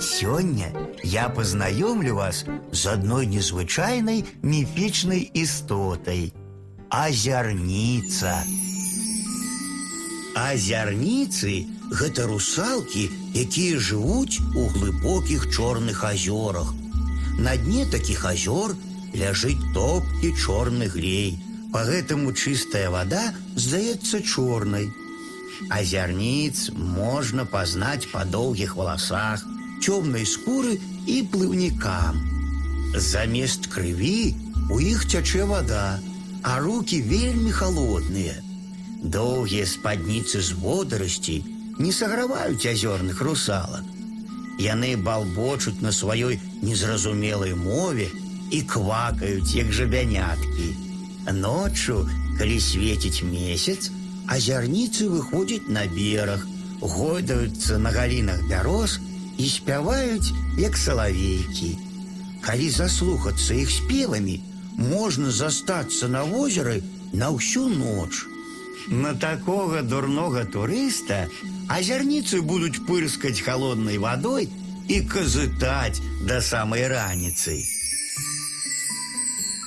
Сёння я познаёмлю вас з адной незвычайнай міфічнай істотай. Азярніца. Азярніцы гэта русалкі, якія жывуць у глыбокіх чорных азёрах. На дне такіх азёр ляжыць топкі чорны глей. Па гэтаму чыстая вада здаецца чорнай. Азярніц можна пазнаць па доўгіх валасах, цёмнай скуры і плыўнікам. Замест крыві у іх цячэ вада, а руки вельмі холодныя. Доўгія спадніцы з водарасцей не саграваюць азёрных русалак. Яны балбочуць на сваёй незразумелай мове і квакаюць, як жабяняткі. Ноччу, калі свеціць месяц, азярніцы выходзяць на бераг, гойдаюцца на галінах бяроз і спяваюць, як салавейкі. Калі заслухацца іх спевамі, можна застацца на возеры на ўсю ноч. На такога дурнога турыста азярніцы будуць пырскаць халоднай вадой і казытаць да самай раніцы.